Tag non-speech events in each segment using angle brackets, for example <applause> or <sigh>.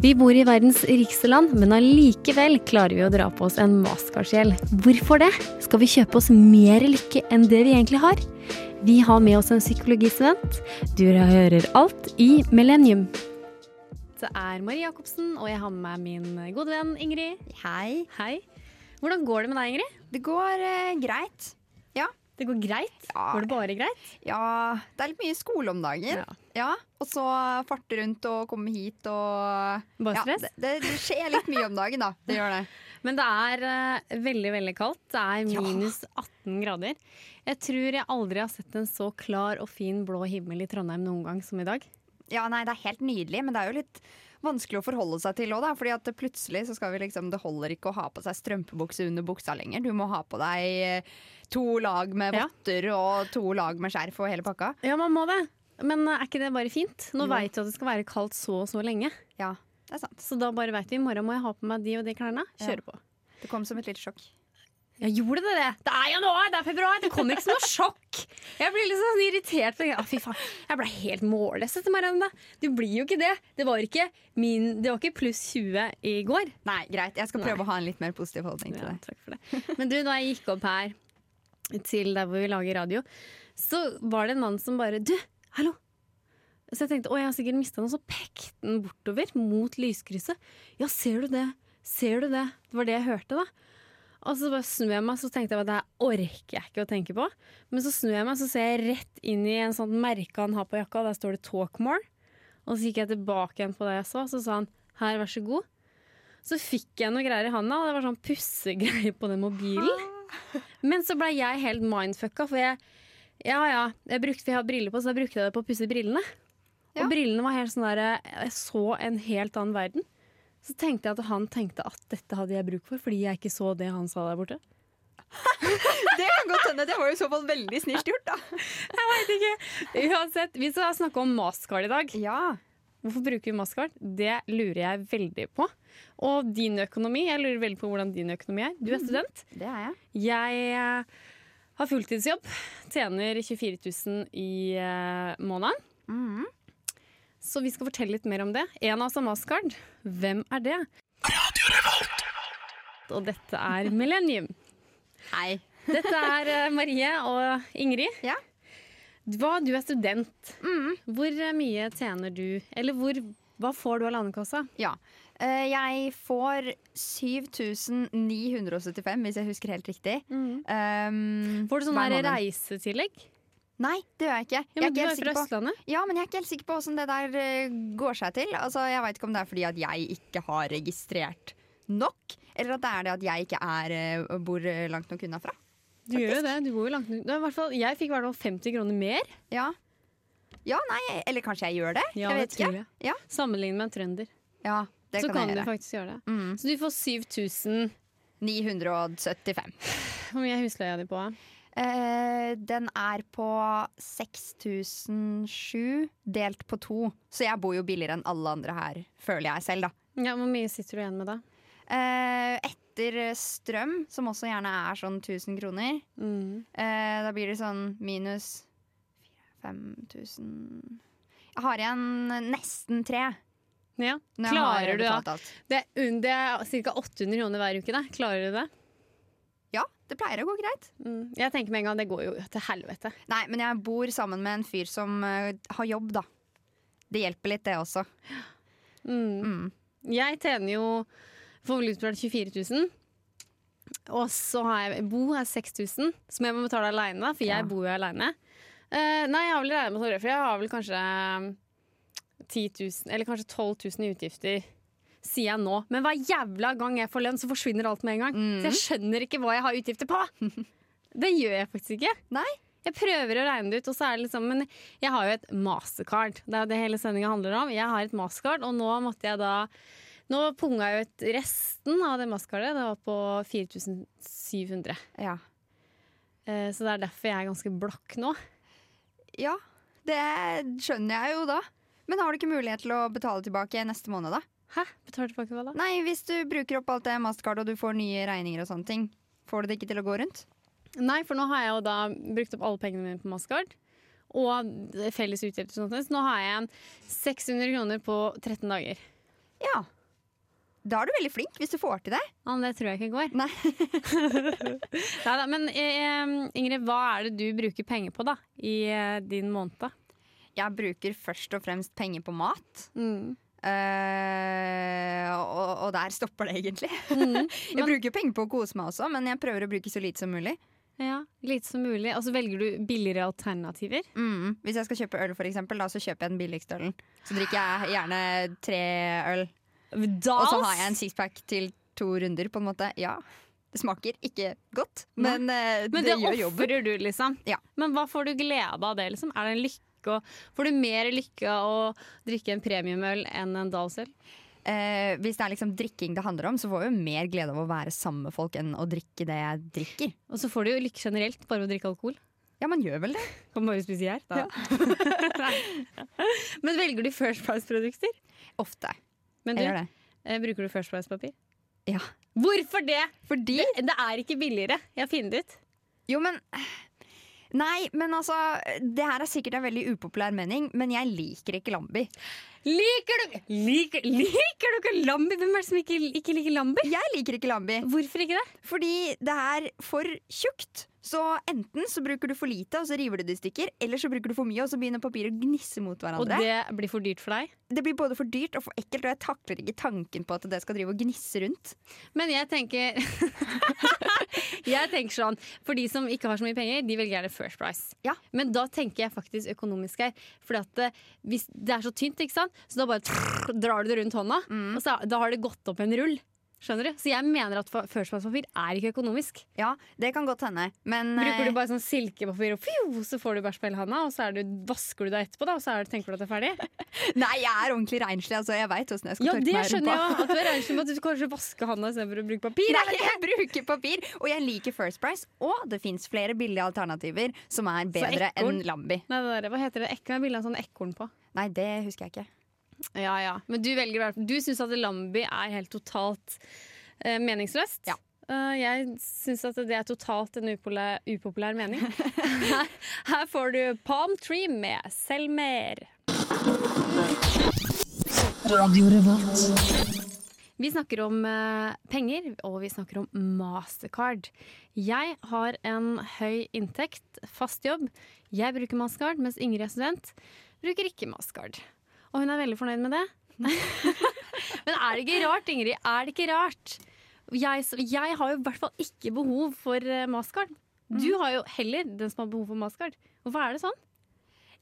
Vi bor i verdens rikeste land, men allikevel klarer vi å dra på oss en Mastercard-gjeld. Hvorfor det? Skal vi kjøpe oss mer lykke enn det vi egentlig har? Vi har med oss en psykologistudent. Du hører alt i Millennium. Det er Marie Jacobsen, og jeg har med meg min gode venn Ingrid. Hei. Hei. Hvordan går det med deg, Ingrid? Det går eh, greit. Ja. Det går greit? Ja. Går det bare greit? ja. Det er litt mye skole om dagen. Ja. Ja. Og så farte rundt og komme hit og Bare stress? det, det, det skjer litt mye om dagen, da. Det gjør det. <laughs> Men det er uh, veldig, veldig kaldt. Det er minus 18 grader. Jeg tror jeg aldri har sett en så klar og fin blå himmel i Trondheim noen gang som i dag. Ja, nei, det er helt nydelig, men det er jo litt vanskelig å forholde seg til òg. Fordi at plutselig så skal vi liksom Det holder ikke å ha på seg strømpebukse under buksa lenger. Du må ha på deg to lag med Ja. og to lag med skjerf og hele pakka. Ja, man må det. Men eh, er ikke det bare fint? Nå Jo. veit du at det skal være kaldt så og så lenge. Ja, det er sant. Så da bare veit vi i morgen må jeg ha på meg de og de klærne. Kjøre på. Det kom som et lite sjokk. Ja, gjorde det det? Det er januar, det er februar. Det kom ikke som noe sjokk. Jeg blir litt sånn irritert. for Ah, fy faen, jeg ble helt målløs etter Marianne. Du blir jo ikke det. Det var ikke, min, det var ikke pluss 20 i går. Nei, greit. Jeg skal Nei. prøve å ha en litt mer positiv holdning til Ja, det. takk for det. Men du, da jeg gikk opp her til der hvor vi lager radio, så var det en mann som bare Du, hallo! Så jeg tenkte å, jeg har sikkert mista noe, så pekte den bortover mot lyskrysset. Ja, ser du det? Ser du det? Det var det jeg hørte, da. Og så bare snur jeg meg, så tenkte jeg at det her orker jeg ikke å tenke på. Men så snur jeg meg, så ser jeg rett inn i en sånn merke han har på jakka, og der står det 'Talk More'. Og så gikk jeg tilbake igjen på det jeg så, så sa han 'her, vær så god'. Så fikk jeg noe greier i handa, og det var sånn pussegreier på den mobilen. Men så blei jeg helt mindfucka, for jeg Ja ja, jeg brukte, jeg har briller på, så da brukte jeg det på å pusse brillene. Ja. Og brillene var helt sånn der Jeg så en helt annen verden. Så tenkte jeg at han tenkte at dette hadde jeg bruk for, fordi jeg ikke så det han sa der borte. <laughs> Det kan godt hende. Det var jo i så fall veldig snilt gjort, da. <laughs> Jeg vet ikke. Uansett, vi skal snakke om maskard i dag. Ja. Hvorfor bruker vi maskard? Det lurer jeg veldig på. Og din økonomi. Jeg lurer veldig på hvordan din økonomi er. Du er student. Det er jeg. Jeg eh, har fulltidsjobb. Tjener 24 000 i uh, måneden. Mm. Så vi skal fortelle litt mer om det. En av oss har maskard. Hvem er det? Og dette er Millennium. Hei. Dette er uh, Marie og Ingrid. Ja. Hva, du er student. Mm. Hvor eh, mye tjener du? Eller hvor, hva får du av Lånekassa? Ja. Eh, jeg får 7975, hvis jeg husker helt riktig. Um, Får du sånn der reisetillegg? Nei, det gjør jeg ikke. Ja, jeg er men du er helt fra Østlandet. Ja, men jeg er ikke helt sikker på hvordan det der eh, går seg til. Altså, jeg vet ikke om det er fordi at jeg ikke har registrert nok, eller at det er det at jeg ikke er, eh, bor langt nok unna fra. Du gjør jo det. Du bor jo langt nok. Jeg fikk i hvert fall 50 kroner mer. Ja. ja, nei, eller kanskje jeg gjør det? Ja, jeg det vet ikke. tror jeg. Ja. Sammenlignet med en trønder. Ja, det så kan, kan du faktisk gjøre det. Mm. Så du får 7975. Hvor mye er husleia di på? Eh, den er på 6007 delt på to. Så jeg bor jo billigere enn alle andre her, føler jeg selv, da. Ja, Hvor mye sitter du igjen med da? Eh, etter strøm, som også gjerne er sånn 1000 kroner, Mm. eh, da blir det sånn minus 5000 Jeg har igjen nesten tre. Ja. Klarer du det? Det er, det er ca. 800 kroner hver uke. Da. Klarer du det? Ja, det pleier å gå greit. Mm. Jeg tenker med en gang det går jo til helvete. Nei, men jeg bor sammen med en fyr som uh, har jobb, da. Det hjelper litt, det også. Mm. Mm. Jeg tjener jo for utbetalt 24 000. Og så har jeg Bo er 6000, som jeg må betale aleine, for jeg Ja. bor jo aleine. Uh, nei, jeg har vel regna med det, for jeg har vel kanskje 10 000, eller kanskje 12 000 i utgifter. Sier jeg nå. Men hver jævla gang jeg får lønn, så forsvinner alt med en gang. Mm. Så jeg skjønner ikke hva jeg har utgifter på! <laughs> Det gjør jeg faktisk ikke. Nei. Jeg prøver å regne det ut, og så det liksom Men jeg har jo et mastercard. Det er jo det hele sendinga handler om. Jeg har et mastercard, og nå måtte jeg da Nå punga jeg ut resten av det mastercardet. Det var på 4700. Ja. Eh, Så det er derfor jeg er ganske blakk nå. ja, det skjønner jeg jo da. Men har du ikke mulighet til å betale tilbake neste måned, da? Hæ? Betaler tilbake hva da? Nei, hvis du bruker opp alt det mastercard og du får nye regninger og sånne ting, får du det ikke til å gå rundt? Nei, for nå har jeg jo da brukt opp alle pengene mine på mastercard. Og felles utgifter og sånt. Så nå har jeg igjen 600 kroner på 13 dager. Ja. Da er du veldig flink, hvis du får til det. Ja, men det tror jeg ikke går. Nei. <laughs> Neida, men eh, Ingrid, hva er det du bruker penger på da i eh, din måned? Jeg bruker først og fremst penger på mat. Mm. Uh, og, og der stopper det egentlig. Mm. <laughs> Jeg Men- bruker penger på å kose meg også, men jeg prøver å bruke så lite som mulig. Ja, Lite som mulig. Og så velger du billigere alternativer. Mm. Hvis jeg skal kjøpe øl, for eksempel, da, så kjøper jeg den billigste ølen. Så drikker jeg gjerne tre øl, Da og så har jeg en sixpack til to runder, på en måte. Ja, det smaker ikke godt, men, uh, Men det, det, gjør jobben. ofrer du, liksom. Ja. Men hva får du glede av det? liksom? Er det en lykke? Å- får du mer lykke av å drikke en premiumøl enn en Dalsøl? Eh, hvis det er liksom drikking det handler om, så får vi jo mer glede av å være sammen med folk enn å drikke det jeg drikker. Og så får du jo lykke generelt bare ved å drikke alkohol. Ja, man gjør vel det. <laughs> Kan bare spise gjær. da. <laughs> Men velger du First Price-produkter? Ofte. Men du, eh, bruker du First Price-papir? Ja. Hvorfor det? Fordi det? Det er ikke billigere. Jeg har funnet det ut. Jo, men Nei, men altså Det her er sikkert en veldig upopulær mening, men jeg liker ikke Lambi. Liker du liker, liker du ikke Lambi? Hvem er det som ikke, ikke liker Lambi? Jeg liker ikke Lambi Hvorfor ikke det? fordi det er for tjukt. Så enten så bruker du for lite, og så river du det i stykker, eller så bruker du for mye, og så begynner papiret å gnisse mot hverandre. Og det blir for dyrt for deg? Det blir både for dyrt og for ekkelt, og jeg takler ikke tanken på at det skal drive og gnisse rundt. Men jeg tenker <laughs> Jeg tenker sånn For de som ikke har så mye penger, de velger gjerne First Price. Ja. Men da tenker jeg faktisk økonomisk her. For at eh, hvis det er så tynt, ikke sant? så da bare trrr, drar du det rundt hånda, Mm. og så, da har det gått opp en rull. Skjønner du? Så jeg mener at førstepapir er ikke økonomisk. Ja, det kan godt hende, men Bruker eh, du bare sånn silkepapir, og fju, så får du bæsj på hele handa, og så er du, vasker du deg etterpå, da, og så er det, tenker du at det er ferdig? <laughs> Nei, jeg er ordentlig renslig, altså. Jeg veit åssen jeg skal Ja, tørke det Ja, det skjønner jeg. At du er renslig med at du kanskje vasker handa istedenfor å bruke papir. Nei, jeg bruker papir, og jeg liker First Price. Og det fins flere billige alternativer som er bedre enn Lambi. Nei, det der, hva heter det? Ekko er bilde av sånn ekorn på. Nei, det husker jeg ikke. Ja, ja. Men du velger i hvert fall Du syns at Lambi er helt totalt eh, meningsløst. Ja. Uh, jeg syns at det er totalt en upopulær, upopulær mening. her, <laughs> her får du Palm Tree med Selmer. Vi snakker om eh, penger, og vi snakker om Mastercard. Jeg har en høy inntekt, fast jobb. Jeg bruker Mastercard, mens Ingrid er student. Bruker ikke Mastercard. Og hun er veldig fornøyd med det. <laughs> Men er det ikke rart, Ingrid? Er det ikke rart? Jeg, jeg har jo i hvert fall ikke behov for eh, Mastercard. Du har jo heller den som har behov for Mastercard. Hvorfor er det sånn?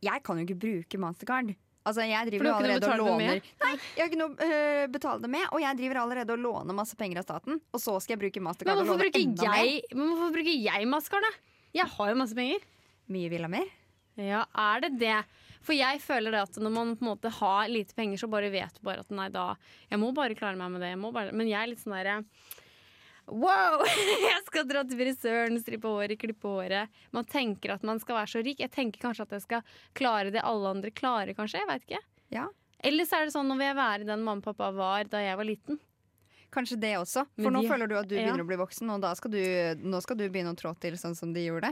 Jeg kan jo ikke bruke Mastercard. Altså, jeg driver jo allerede og å låner Nei, jeg har ikke noe øh, betale det med, og jeg driver allerede og låner masse penger av staten. Og så skal jeg bruke Mastercard og hvorfor låne bruker enda mer. jeg, men hvorfor bruker jeg Mastercard, da? Jeg har jo masse penger. Mye vil ha mer. Ja, er det det? For jeg føler det at når man på en måte har lite penger, så bare vet du bare at nei, da Jeg må bare klare meg med det. Jeg bare, men jeg er litt sånn derre Wow! <laughs> Jeg skal dra til frisøren, strippe håret, klippe håret. Man tenker at man skal være så rik. Jeg tenker kanskje at jeg skal klare det alle andre klarer, kanskje. Jeg vet ikke. Ja. Eller så er det sånn nå vil jeg være den mamma og pappa var da jeg var liten. Kanskje det også. For de, nå føler du at du ja. begynner å bli voksen, og da skal du, nå skal du begynne å trå til sånn som de gjorde.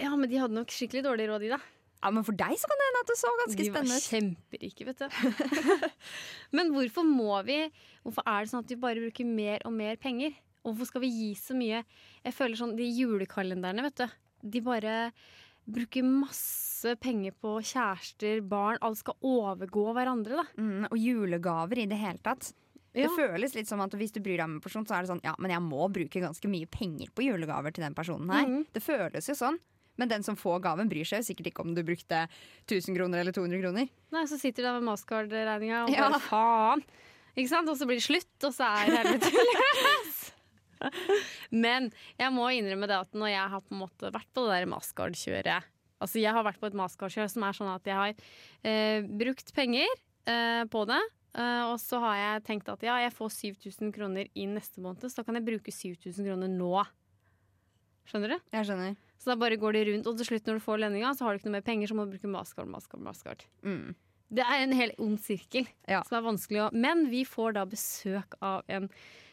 Ja, men de hadde nok skikkelig dårlig råd, de, da. Ja, Men for deg så kan det hende at det så ganske spennende ut. kjemperike, vet du. <laughs> Men hvorfor må vi Hvorfor er det sånn at vi bare bruker mer og mer penger? Og hvorfor skal vi gi så mye? Jeg føler sånn, De julekalenderne, vet du. De bare bruker masse penger på kjærester, barn. Alle skal overgå hverandre, da. Mm, og julegaver i det hele tatt. Ja. Det føles litt som at hvis du bryr deg om en person, så er det sånn ja, men jeg må bruke ganske mye penger på julegaver til den personen her. Mm. Det føles jo sånn. Men den som får gaven, bryr seg sikkert ikke om du brukte 1000 kroner eller 200 kroner. Nei, Så sitter du der med Mastercard-regninga og Ja. bare faen. Ikke sant? Og så blir det slutt, og så er helvete løs. Men jeg må innrømme det at når jeg har på en måte vært på det der Mastercard-kjøret Altså jeg har vært på et Mastercard-kjør som er sånn at jeg har eh, brukt penger eh, på det. eh, og så har jeg tenkt at ja, jeg får 7000 kroner i neste måned, så da kan jeg bruke 7000 kroner nå. Skjønner du? Jeg skjønner. Så da bare går de rundt, og til slutt når du får lønninga, så har du ikke noe mer penger, så må du bruke maskard, maskard, maskard. Mm. Det er en helt ond sirkel Ja. som er vanskelig å Men vi får da besøk av en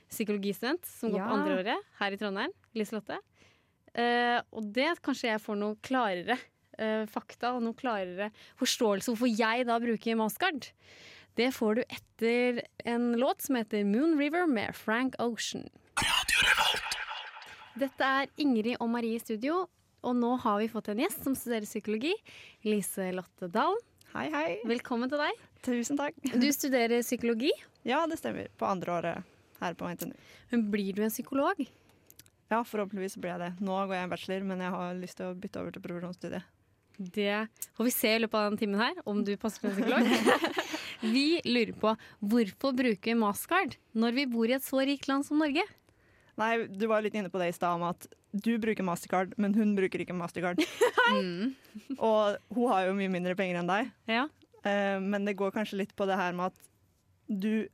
psykologistudent som går Ja. på andre året her i Trondheim. Liselotte. Uh, og det kanskje jeg får noe klarere uh, fakta og noe klarere forståelse hvorfor jeg da bruker maskard. Det får du etter en låt som heter Moon River med Frank Ocean. Dette er Ingrid og Marie i studio, og nå har vi fått en gjest som studerer psykologi. Lise Lotte Dahl, Hei, hei. velkommen til deg. Tusen takk. Du studerer psykologi, Ja, det stemmer. På andre året her på NTNU. men blir du en psykolog? Ja, forhåpentligvis blir jeg det. Nå går jeg en bachelor, men jeg har lyst til å bytte over til profesjonsstudiet. Det får vi se i løpet av den timen her, om du passer på en psykolog. <laughs> Vi lurer på hvorfor bruker vi Mastercard når vi bor i et så rikt land som Norge? Nei, du var litt inne på det i stad om at du bruker Mastercard, men hun bruker ikke Mastercard. <laughs> Mm. Og hun har jo mye mindre penger enn deg. Ja. Uh, men det går kanskje litt på det her med at du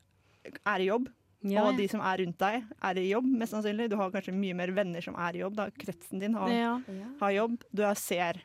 er i jobb, Ja, og de som er rundt deg, er i jobb, mest sannsynlig. Du har kanskje mye mer venner som er i jobb. da. Kretsen din har, ja. har jobb. Du er- ser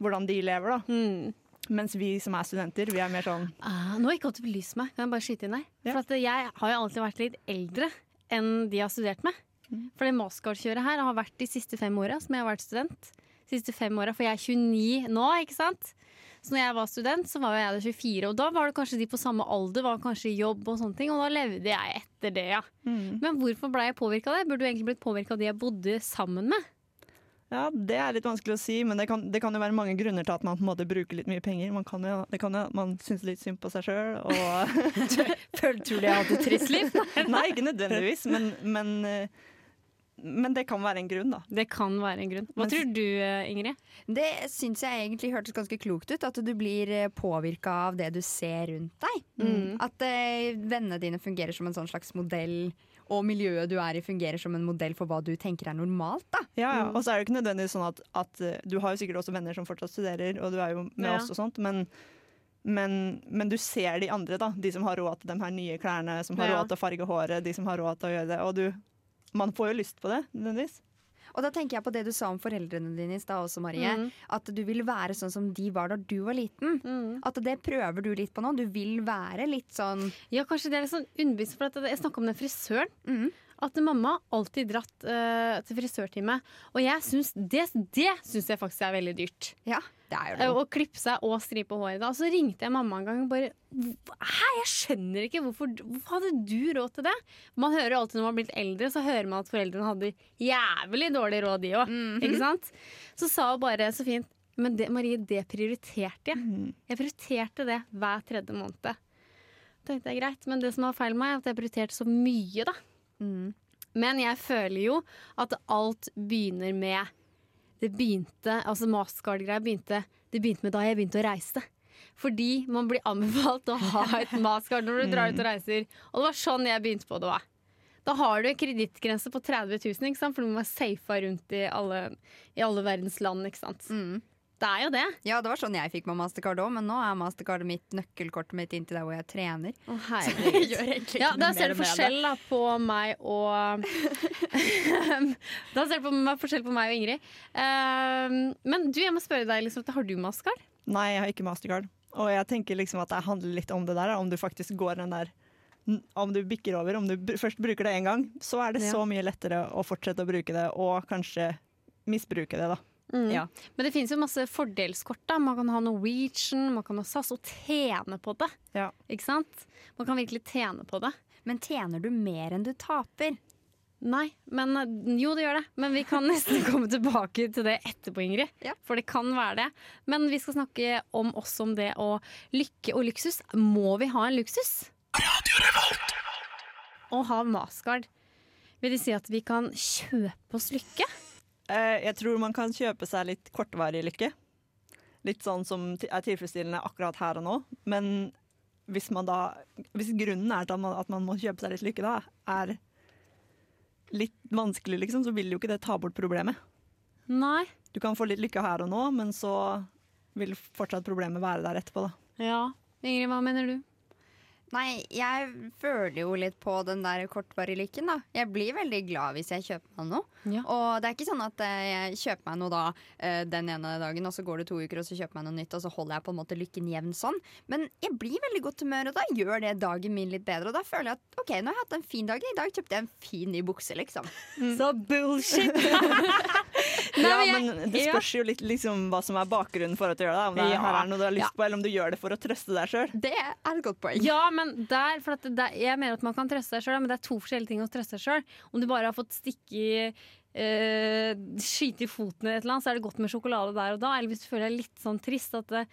hvordan de lever, da. Mm. Mens vi som er studenter, vi er mer sånn Ah, nå gikk alt belyst meg. Kan jeg bare skyte inn der? Ja. For at jeg har jo alltid vært litt eldre enn de har studert med. Mm. For det Mastercard-kjøret her har vært de siste fem åra som jeg har vært student. Siste fem åra, For jeg er 29 nå, ikke sant? Så når jeg var student, så var jeg da 24, og da var det kanskje de på samme alder, var kanskje i jobb og sånne ting, og da levde jeg etter det, ja. mm. Men hvorfor ble jeg påvirka av det? Burde jo egentlig blitt påvirka av de jeg bodde sammen med. Ja, Det er litt vanskelig å si, men det kan, det kan jo være mange grunner til at man på en måte bruker litt mye penger. Man kan jo, det kan jo man syns litt synd på seg sjøl. Og <laughs> Tror du jeg hadde trist liv? <laughs> Nei, ikke nødvendigvis, men, men, eh, men det kan være en grunn, da. Det kan være en grunn. Hva Men- tror du, eh, Ingrid? Det syns jeg egentlig hørtes ganske klokt ut. At du blir påvirka av det du ser rundt deg. Mm. At eh, vennene dine fungerer som en sånn slags modell, og miljøet du er i fungerer som en modell for hva du tenker er normalt. da. Ja, ja. Mm. Og så er det ikke nødvendigvis sånn at, at eh, Du har jo sikkert også venner som fortsatt studerer, og du er jo med Ja. oss og sånt, men, men, men du ser de andre, da. De som har råd til de her nye klærne, som har Ja. råd til å farge håret, de som har råd til å gjøre det. Og du Man får jo lyst på det, nødvendigvis. Og da tenker jeg på det du sa om foreldrene dine i stad også, Marie. Mm. At du vil være sånn som de var da du var liten. Mm. At det prøver du litt på nå. Du vil være litt sånn Ja, kanskje det er litt sånn unnbevisst. For at jeg snakka om den frisøren. mm. At mamma alltid dratt uh, til frisørtime. Og jeg syns det, det syns jeg faktisk er veldig dyrt. Ja, det er jo Eh. Å klippe seg og stripe håret. da. Og så ringte jeg mamma en gang og bare Hei, jeg skjønner ikke! Hvorfor, hvorfor hadde du råd til det? Man hører alltid når man har blitt eldre, så hører man at foreldrene hadde jævlig dårlig råd, de òg. Mhm. Ikke sant? Så sa hun bare så fint Men det, Marie, det prioriterte jeg. Mm. Jeg prioriterte det hver tredje måned. Da tenkte jeg greit, Men det som var feil med meg, er at jeg prioriterte så mye, da. Mm. Men jeg føler jo at alt begynner med Det begynte, altså Mastercard-greia begynte Det begynte med da jeg begynte å reise. Fordi man blir anbefalt å ha <laughs> et Mastercard når du drar ut og reiser. Og det var sånn jeg begynte på det. var. Da har du en kredittgrense på 30 000, ikke sant? for du må være safa rundt i alle, i alle verdens land. ikke sant? Mm. Det er jo det. Ja, det var sånn jeg fikk med Mastercard òg, men nå er Mastercard mitt nøkkelkortet mitt inntil der hvor jeg trener. Å, Jeg gjør egentlig Ja, ikke da ser mer du forskjell da, på meg og <laughs> Da ser du forskjell på meg og Ingrid. Uh, men du, jeg må spørre deg, liksom, har du Mastercard? Nei, jeg har ikke mastercard. Og jeg tenker liksom at det handler litt om det der, om du faktisk går den der om du bikker over, om du br- først bruker det én gang, så er det Ja. så mye lettere å fortsette å bruke det, og kanskje misbruke det, da. Mm. Ja. Men det finnes jo masse fordelskort. da Man kan ha Norwegian, man kan ha SAS og tjene på det. Ja. Ikke sant? Man kan virkelig tjene på det. Men tjener du mer enn du taper? Nei, men jo, det gjør det. Men vi kan <laughs> nesten komme tilbake til det etterpå, Ingrid. Ja. For det kan være det. Men vi skal snakke om også om det å lykke og luksus. Må vi ha en luksus? Å ha maskard. Vil det si at vi kan kjøpe oss lykke? Eh, jeg tror man kan kjøpe seg litt kortvarig lykke. Litt sånn som er tilfredsstillende akkurat her og nå. Men hvis, man da, hvis grunnen er at man, at man må kjøpe seg litt lykke, da, er litt vanskelig, liksom, så vil jo ikke det ta bort problemet. Nei. Du kan få litt lykke her og nå, men så vil fortsatt problemet være der etterpå. Da. Ja. Ingrid, hva mener du? Nei, jeg føler jo litt på den der kortvarige-lykken, da. Jeg blir veldig glad hvis jeg kjøper meg noe. Ja. Og det er ikke sånn at eh, jeg kjøper meg noe da eh, den ene dagen, og så går det to uker, og så kjøper jeg meg noe nytt, og så holder jeg på en måte lykken jevn sånn. Men jeg blir veldig godt humør, og da gjør det dagen min litt bedre. Og da føler jeg at ok, nå har jeg hatt en fin dag. I dag kjøpte jeg en fin ny bukse, liksom. Så bullshit! <laughs> Ja, men det spørs jo litt liksom, hva som er bakgrunnen for at du gjør det. Om det Ja. er noe du har lyst Ja. på, eller om du gjør det for å trøste deg sjøl. Det er et godt poeng. Ja, men der, for at det, der- jeg mener at man kan trøste seg sjøl, men det er to forskjellige ting å trøste seg sjøl. Om du bare har fått stikke i øh, Skyte i foten eller et eller annet, så er det godt med sjokolade der og da. Eller hvis du føler deg litt sånn trist at det,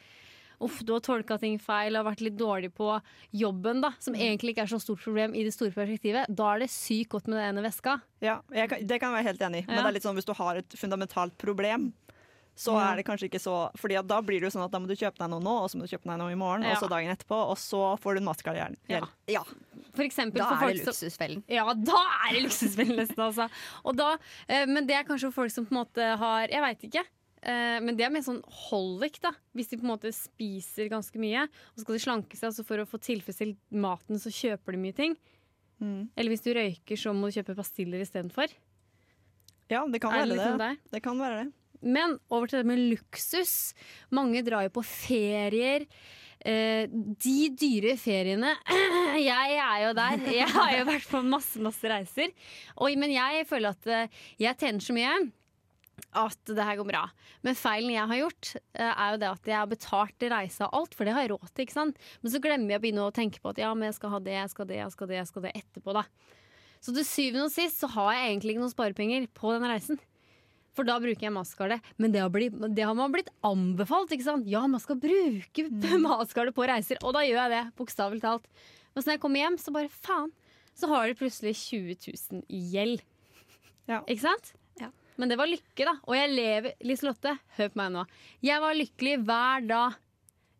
uff, du har tolka ting feil og vært litt dårlig på jobben, da, som egentlig ikke er så stort problem i det store perspektivet, da er det sykt godt med den ene veska. Ja, kan, det kan jeg være helt enig i. Men Ja. det er litt sånn hvis du har et fundamentalt problem, så Ja. er det kanskje ikke så Fordi da blir det jo sånn at da må du kjøpe deg noe nå, og så må du kjøpe deg noe i morgen, og så dagen etterpå, og så får du en matkarriere. Ja. Ja, For eksempel da for er det som luksusfellen. Ja, da er det luksusfellen nesten, altså. Og da, eh, men det er kanskje for folk som på en måte har Jeg veit ikke. Eh, men det er mer sånn holic, da. Hvis de på en måte spiser ganske mye, og skal de slanke seg, så for å få tilfredsstilt maten, så kjøper de mye ting. Mm. Eller hvis du røyker, så må du kjøpe pastiller istedenfor. Ja, det kan det det. liksom det. Det kan være det. Men over til det med luksus. Mange drar jo på ferier. Eh, de dyre feriene <clears throat> Jeg er jo der. Jeg har jo vært på masse masse reiser. Og, men jeg føler at eh, jeg tjener så mye at det her går bra. Men feilen jeg har gjort, eh, er jo det at jeg har betalt reise og alt, for det har jeg råd til. ikke sant? Men så glemmer jeg å begynne å tenke på at ja, men jeg skal ha det, jeg skal det, jeg skal det, jeg skal det etterpå. da. Så til syvende og sist så har jeg egentlig ikke noen sparepenger på den reisen. For da bruker jeg maskarde. Men det har, blitt, det har man blitt anbefalt. ikke sant? Ja, man skal bruke <laughs> maskarde på reiser. Og da gjør jeg det, bokstavelig talt. Men så når jeg kommer hjem, så bare faen. Så har de plutselig 20 000 i gjeld. Ja. Ikke sant? Men det var lykke, da. Og jeg lever Liselotte, hør på meg nå. Jeg var lykkelig hver dag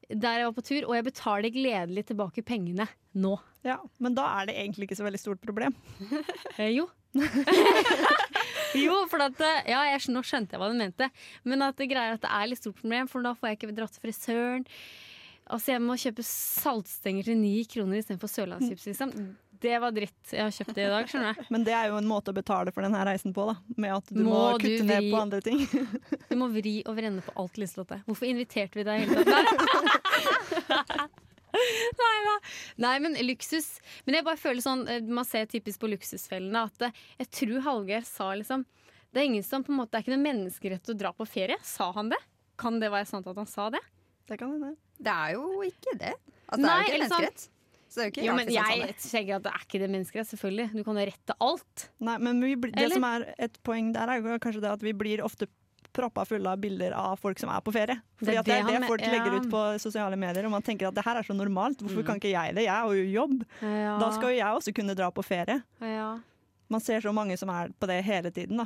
der jeg var på tur, og jeg betaler gledelig tilbake pengene nå. Ja, Men da er det egentlig ikke så veldig stort problem. <laughs> Eh, jo. <laughs> jo, for at eh, Ja, jeg, nå skjønte jeg hva du mente. Men at det greier at det er litt stort problem, for da får jeg ikke dratt til frisøren. Altså, jeg må kjøpe saltstenger til ni kroner istedenfor sørlandschips, liksom. Det var dritt. Jeg har kjøpt det i dag, skjønner jeg. <laughs> Men det er jo en måte å betale for denne reisen på, da. Med at du må, Må du kutte ned på andre ting. <laughs> Du må vri og vrenne på alt, Liselotte. Hvorfor inviterte vi deg i hele tatt? Nei <laughs> da. Nei, men luksus Men jeg bare føler sånn eh, Man ser typisk på luksusfellene at eh, jeg tror Hallgeir sa liksom Det er ingen som på en måte Det er ikke noe menneskerett å dra på ferie. Sa han det? Kan det være sant at han sa det? Det kan hende. Det er jo ikke det. Altså, det er jo ikke menneskerett. sånn-. Så det er jo ikke Jo, men jeg tenker at det er ikke det menneskerett, selvfølgelig. Du kan jo rette alt. Nei, men vi, blir- det Eller? som er et poeng der, er kanskje det at vi blir ofte proppa fulle av bilder av folk som er på ferie. Fordi Det er at det er det det folk legger ja. ut på sosiale medier, og man tenker at det her er så normalt. Hvorfor Mm. kan ikke jeg det? Jeg har jo jobb. Ja. Da skal jo jeg også kunne dra på ferie. ja. Man ser så mange som er på det hele tiden, da.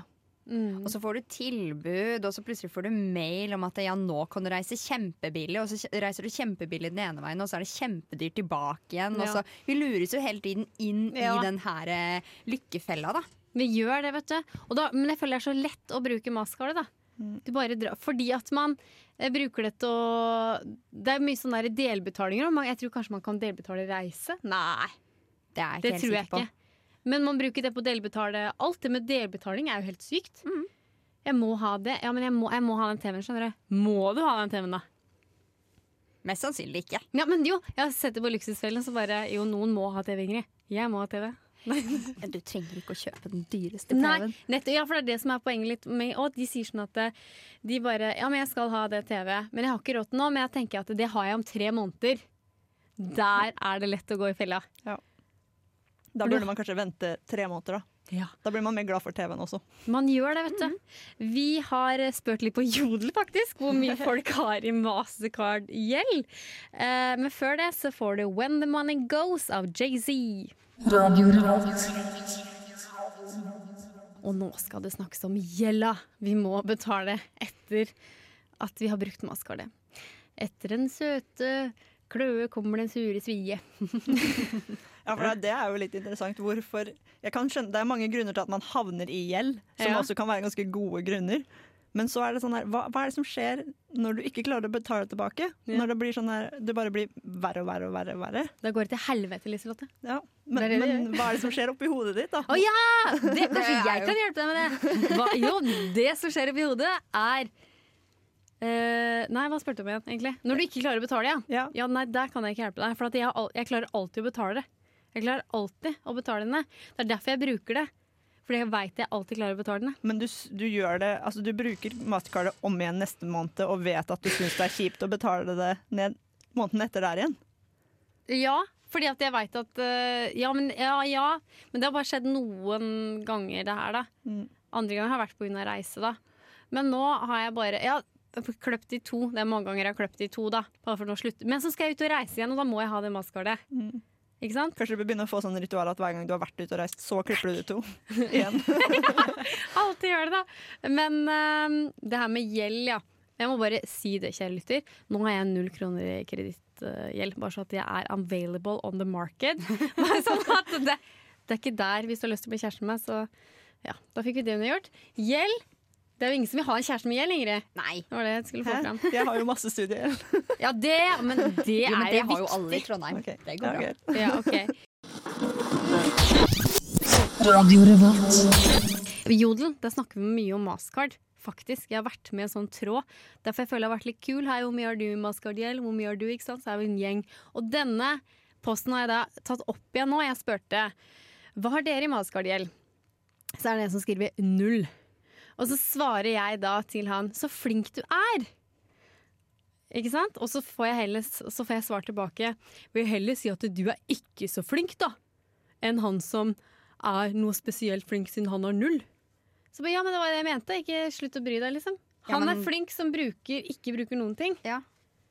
Mm. Og så får du tilbud, og så plutselig får du mail om at ja, nå kan du reise kjempebillig, og så reiser du kjempebillig den ene veien, og så er det kjempedyrt tilbake igjen. Og så Vi lures jo hele tiden inn Ja. i den her eh, lykkefella, da. Vi gjør det, vet du. Da, men jeg føler det er så lett å bruke maskarde, da. Mm. Drar, fordi at man eh, bruker det til å Det er mye sånne delbetalinger. Jeg tror kanskje man kan delbetale reise. Nei, Det det tror jeg ikke. Men man bruker det på å delbetale alt. Det med delbetaling er jo helt sykt. Mm. Jeg må ha det. Ja, men jeg må, jeg må ha den TV-en, skjønner du. Må du ha den TV-en, da? Mest sannsynlig ikke. Ja, men jo, jeg har sett det på Luksusfellen, så bare Jo, noen må ha TV, Ingrid. Jeg må ha TV. <laughs> Du trenger ikke å kjøpe den dyreste TV-en. nettopp, ja, for det er det som er poenget litt med Og de sier sånn at eh, de bare Ja, men jeg skal ha det TV, men jeg har ikke råd til nå. Men jeg tenker at det har jeg om tre måneder. Der er det lett å gå i fella. Da burde man kanskje vente tre måneder, da. Ja. Da blir man mer glad for TV-en også. Man gjør det, vet du. Vi har eh, spurt litt på Jodel, faktisk, hvor mye <laughs> folk har i Mastercard-gjeld. Eh, men før det så får du When the Money Goes av Jay-Z. Og nå skal det snakkes om gjelda vi må betale etter at vi har brukt Mastercardet. Etter den søte kløe kommer den sure svie. <laughs> Ja, for det, er jo litt interessant. Hvorfor jeg kan skjønne, Det er mange grunner til at man havner i gjeld, som Ja. også kan være ganske gode grunner. Men så er det sånn her, hva, hva er det som skjer når du ikke klarer å betale tilbake? Ja. Når det blir sånn her, det bare blir verre og verre og verre. og verre. Da går det til helvete, Liselotte. Ja. Men, det det men hva er det som skjer oppi hodet ditt, da? Å ja! Det, <laughs> kanskje jeg kan hjelpe deg med det. Hva, jo, det som skjer oppi hodet, er Uh, Nei, hva spurte du om igjen, egentlig? Når du ikke klarer å betale, ja. Ja. Ja, nei, Der kan jeg ikke hjelpe deg. For at jeg, jeg klarer alltid å betale det. Jeg klarer alltid å betale det ned. Det er derfor jeg bruker det. Fordi jeg veit jeg alltid klarer å betale den. Men du, du gjør det Altså, du bruker mastercardet om igjen neste måned og vet at du syns det er kjipt å betale det ned måneden etter der igjen. Ja, fordi at jeg veit at eh, ja, men, ja, ja, men det har bare skjedd noen ganger, det her, da. Mm. Andre ganger har jeg vært pga. reise, da. Men nå har jeg bare Ja, kløpt i to. Det er mange ganger jeg har kløpt i to, da. Bare for å slutte. Men så skal jeg ut og reise igjen, og da må jeg ha det maskardet. Mm. Ikke sant? Kanskje du bør begynne å få sånn ritual at hver gang du har vært ute og reist, så klipper du de to <laughs> igjen. <laughs> Alltid gjør det, da. Men eh, det her med gjeld, ja. Jeg må bare si det, kjære lytter. Nå har jeg null kroner i kredittgjeld, bare så at jeg er available on the market. <laughs> Sånn at det, det er ikke der hvis du har lyst til å bli kjæreste med meg, så ja, da fikk vi det undergjort. Gjeld. Det er jo ingen som vil ha en kjæreste med gjeld, Ingrid. Nei. Det var det jeg skulle få Hæ? fram. <laughs> Jeg har jo masse studier. Ja, det, men det <laughs> Jo, men er det jo har jo alle i. Trondheim. Okay. Det går Ja, bra. Ja, ok. Jodel, der snakker vi mye om Mascard. Faktisk, Jeg har vært med en sånn tråd. Derfor jeg føler jeg har vært litt kul. Hei, hvor mye har du i Mastercard-gjeld? Hvor mye har du? ikke sant? Så er vi en gjeng. Og denne posten har jeg da tatt opp igjen nå. Jeg spurte hva har dere i Mascard-gjeld? Så er det en som skriver null. Og så svarer jeg da til han så flink du er. Ikke sant? Og så får jeg, heller, så får jeg svar tilbake. Vil heller si at du er ikke så flink, da. Enn han som er noe spesielt flink siden han har null. Så bare, ja, men det var det jeg mente. Ikke slutt å bry deg, liksom. Ja, Han men- er flink som bruker, ikke bruker noen ting. Ja.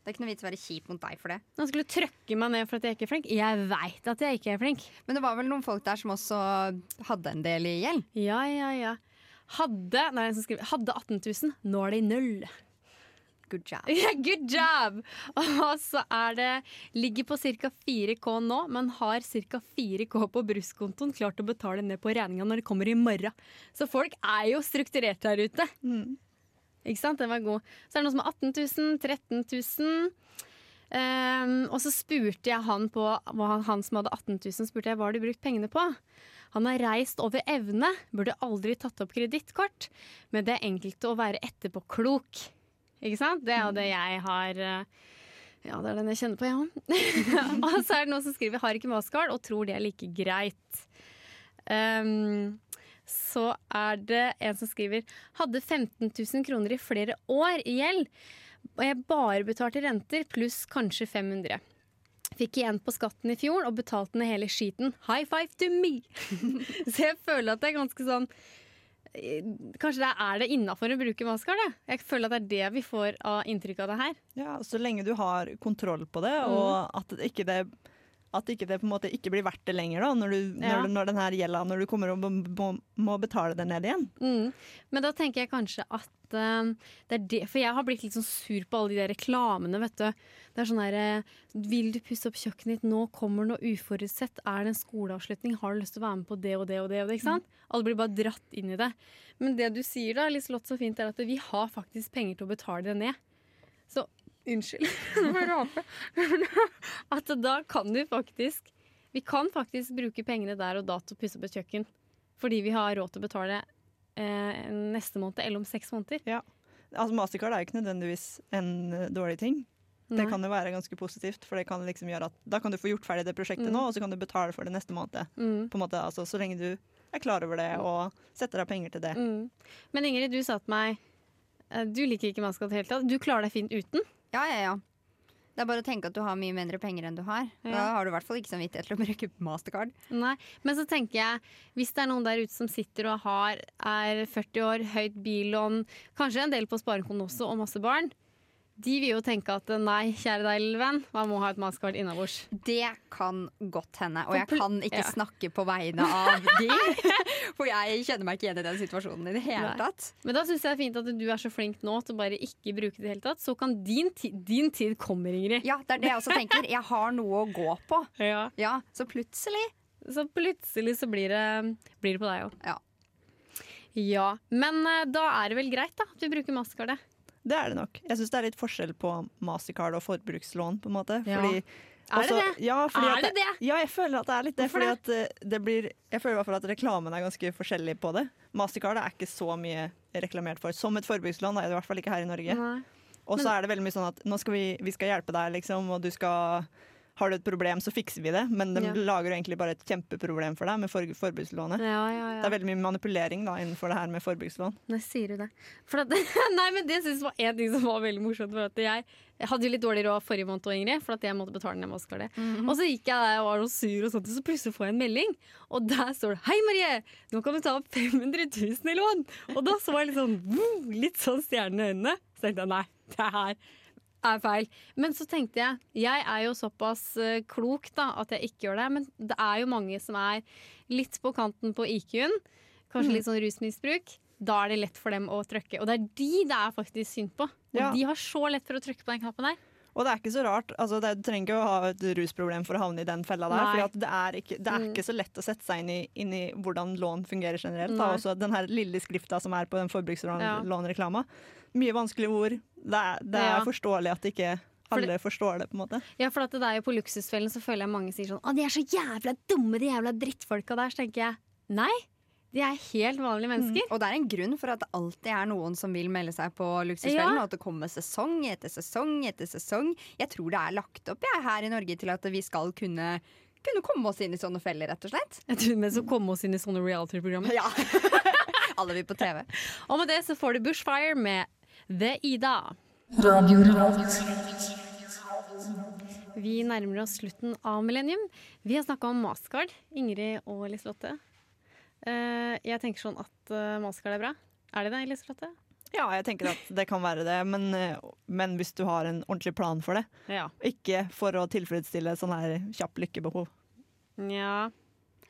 Det er ikke noe vits å være kjip mot deg for det. Han skulle trøkke meg ned for at jeg ikke er flink. Jeg veit at jeg ikke er flink. Men det var vel noen folk der som også hadde en del i gjeld? Ja, ja, ja. Hadde, nei, skriver, hadde 18 000, nå er det null. Good job. <laughs> Ja, good job! Og så er det Ligger på ca. 4K nå, men har ca. 4K på brukskontoen. Klart å betale ned på regninga når det kommer i morgen. Så folk er jo strukturert der ute. Mm. Ikke sant? Den var god. Så er det noen som har 18 000, 13 000. Um, og så spurte jeg han på han, han som hadde 18 000, spurte jeg hva har du brukt pengene på. Han har reist over evne, burde aldri tatt opp kredittkort. Men det er enkelt å være etterpåklok. Ikke sant? Det er det jeg har eh, Ja, det er den jeg kjenner på, ja. <laughs> og så er det noen som skriver 'har ikke maskard' og tror det er like greit. Um, så er det en som skriver 'hadde 15 000 kroner i flere år i gjeld', og jeg bare betalte renter pluss kanskje 500. Fikk igjen på skatten i fjor og betalte ned hele skiten. High five to me! <laughs> så jeg føler at det er ganske sånn eh, Kanskje det er det innafor å bruke maskar? det? Jeg føler at det er det vi får av inntrykk av det her. Ja, Så lenge du har kontroll på det, Mm. og at det ikke det at ikke det på en måte ikke blir verdt det lenger da, når, du, Ja. når, når den her gjelda, når du kommer og må, må, betale det ned igjen. Mm. Men da tenker jeg kanskje at uh, det er det For jeg har blitt litt sånn sur på alle de der reklamene, vet du. Det er sånn herre uh, Vil du pusse opp kjøkkenet ditt? Nå kommer noe uforutsett. Er det en skoleavslutning? Har du lyst til å være med på det og det og det? Og det ikke sant? Alle blir bare dratt inn i det. Men det du sier da, Liselott, så fint, er at vi har faktisk penger til å betale det ned. Så unnskyld. Nå må rape. at da kan du faktisk Vi kan faktisk bruke pengene der og da til å pusse opp et kjøkken. Fordi vi har råd til å betale eh, neste måned eller om seks måneder. Ja. Altså Mastercard er jo ikke nødvendigvis en eh, dårlig ting. Det kan jo være ganske positivt, for det kan liksom gjøre at da kan du få gjort ferdig det prosjektet Mm. nå, og så kan du betale for det neste måned. Mm. På en måte, altså, så lenge du er klar over det og setter av penger til det. Mm. Men Ingrid, du sa til meg eh, du liker ikke maskot i det hele tatt. Du klarer deg fint uten. Ja, ja, ja. Det er bare å tenke at du har mye mindre penger enn du har. Da har du i hvert fall ikke samvittighet til å bruke mastercard. Nei. Men så tenker jeg, hvis det er noen der ute som sitter og har, er 40 år, høyt billån, kanskje en del på sparekonto også, og masse barn, de vil jo tenke at nei, kjære deg, lille venn, man må ha et maskot innabords. Det kan godt hende. Og jeg kan ikke ja. snakke på vegne <laughs> av de. For jeg kjenner meg ikke igjen i den situasjonen i det hele Nei. tatt. Men da syns jeg det er fint at du er så flink nå til å bare ikke bruke det i det hele tatt. Så kan din, ti din tid komme, Ingrid. Ja, det er det jeg også tenker. Jeg har noe å gå på. <laughs> Ja. Ja, Så plutselig Så plutselig så blir det, blir det på deg òg. Ja. Ja, men eh, da er det vel greit da at vi bruker maskardet. Det er det nok. Jeg syns det er litt forskjell på Mastercard og forbrukslån, på en måte. Ja. Fordi, Er det også- det? Ja, fordi Er det det? Ja, jeg føler at det er litt det. Hvorfor Fordi at eh, det blir Jeg føler i hvert fall at reklamen er ganske forskjellig på det. Mastercard er ikke så mye reklamert for. Som et forbrukslån er det i hvert fall ikke her i Norge. Og så er det veldig mye sånn at nå skal vi, vi skal hjelpe deg, liksom, og du skal har du et problem, så fikser vi det. Men de Ja. lager jo egentlig bare et kjempeproblem for deg med for forbrukslånet. Ja, ja, ja. Det er veldig mye manipulering da innenfor det her med forbrukslån. Nei, sier du det? For at, <laughs> nei, men det synes jeg var en ting som var veldig morsomt. For at jeg, jeg hadde jo litt dårlig råd forrige måned, og Ingrid, for at jeg måtte betale ned maskekartet. Og så gikk jeg der og var noe sur, og sånt, og så plutselig får jeg en melding. Og der står det 'Hei, Marie! Nå kan du ta opp 500 000 i lån!' Og da så jeg litt sånn, litt sånn stjerne i øynene. Så tenkte jeg nei, det her er feil. Men så tenkte jeg jeg er jo såpass eh, klok da, at jeg ikke gjør det. Men det er jo mange som er litt på kanten på IQ-en. Kanskje litt sånn rusmisbruk. Da er det lett for dem å trykke. Og det er de det er faktisk synd på. Og Ja. de har så lett for å trykke på den knappen der. Og det er ikke så rart. Altså, det, du trenger ikke å ha et rusproblem for å havne i den fella der. For det er, ikke, det er Mm. ikke så lett å sette seg inn i, inn i hvordan lån fungerer generelt. Da. Også den her lille skrifta som er på den Ja. Mye vanskelige ord. Det er, det er Ja. forståelig at ikke For alle forstår det, på en måte. Ja, for at det er jo På Luksusfellen så føler jeg mange sier sånn Å, de er så jævla dumme, de jævla drittfolka der. Så tenker jeg nei. De er helt vanlige mennesker. Og det er en grunn for at det alltid er noen som vil melde seg på Luksusfellen, Ja. og at det kommer sesong etter sesong etter sesong. Jeg tror det er lagt opp jeg, her i Norge til at vi skal kunne, kunne komme oss inn i sånne feller, rett og slett. Jeg tror vi skal komme oss inn i sånne reality-programmer. Ja. <laughs> Alle vil på TV. Og med det så får du Bushfire med The Ida. Vi nærmer oss slutten av millennium. Vi har snakka om Maskard, Ingrid og Liselotte. Eh, jeg tenker sånn at Maskard er bra. Er det det, Liselotte? Ja, jeg tenker at det kan være det, men, eh, men hvis du har en ordentlig plan for det. Ja. Ikke for å tilfredsstille sånn her kjapp lykkebehov. Ja.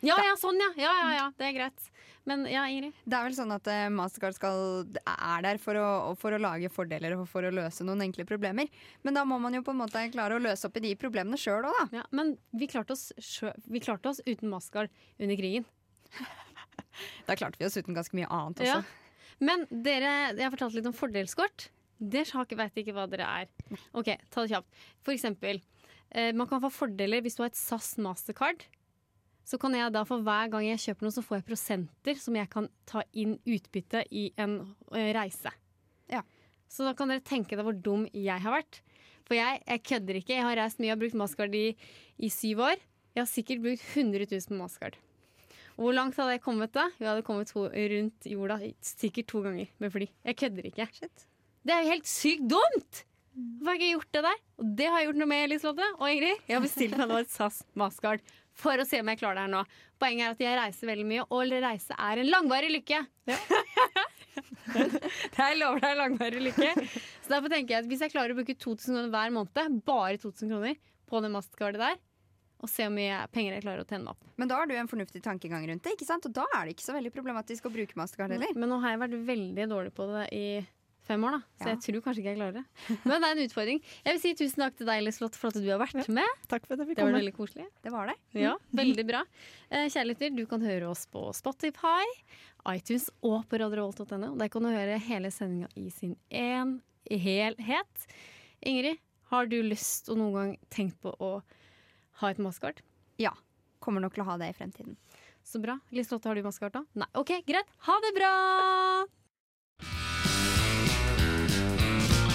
Ja, ja, sånn, ja. Ja, ja, ja. Det er greit. Men ja, Ingrid? Det er vel sånn at eh, Mastercard skal, er der for å, for å lage fordeler og for å løse noen enkle problemer. Men da må man jo på en måte klare å løse opp i de problemene sjøl òg, da. Ja, men vi klarte, oss vi klarte oss uten Mastercard under krigen. <laughs> Da klarte vi oss uten ganske mye annet også. Ja. Men dere, jeg har fortalt litt om fordelskort. Dere vet ikke hva dere er. Ok, ta det kjapt. For eksempel, eh, man kan få fordeler hvis du har et SAS Mastercard. Så kan jeg da for hver gang jeg kjøper noe, så får jeg prosenter som jeg kan ta inn utbytte i en eh, reise. Ja. Så da kan dere tenke deg hvor dum jeg har vært. For jeg, jeg kødder ikke. Jeg har reist mye, og brukt maskard i, i syv år. Jeg har sikkert brukt 100 000 på maskard. Og Hvor langt hadde jeg kommet da? Vi hadde kommet to, rundt jorda sikkert to ganger med fly. Jeg kødder ikke. Shit. Det er jo helt sykt dumt! Hvorfor har jeg ikke gjort det der? Og det har jeg gjort noe med, Elisabeth og Ingrid. Jeg har bestilt meg nå et SAS Mastercard for å se om jeg klarer det her nå. Poenget er at jeg reiser veldig mye, og reise er en langvarig lykke. <laughs> jeg lover deg langvarig lykke. Så derfor tenker jeg at hvis jeg klarer å bruke 2000 kroner hver måned, bare 2000 kroner, på det Mastercardet der, og se hvor mye penger jeg klarer å tjene meg opp. Men da har du en fornuftig tankegang rundt det, ikke sant? og da er det ikke så veldig problematisk å bruke Mastercard heller. Men nå har jeg vært veldig dårlig på det i fem år, da. Så Ja. jeg tror kanskje ikke jeg klarer det. Men det er en utfordring. Jeg vil si tusen takk til deg, Liselott, for at du har vært med. Takk for at jeg fikk Det var veldig koselig. Det var det. Ja, veldig bra. Kjærligheter, du kan høre oss på Spotify, iTunes og på radiovolt.no. Der kan du høre hele sendinga i sin en helhet. Ingrid, har du lyst og noen gang tenkt på å ha et maskart? Ja. Kommer nok til å ha det i fremtiden. Så bra. Liselotte, har du maskart da? Nei. OK, greit. Ha det bra!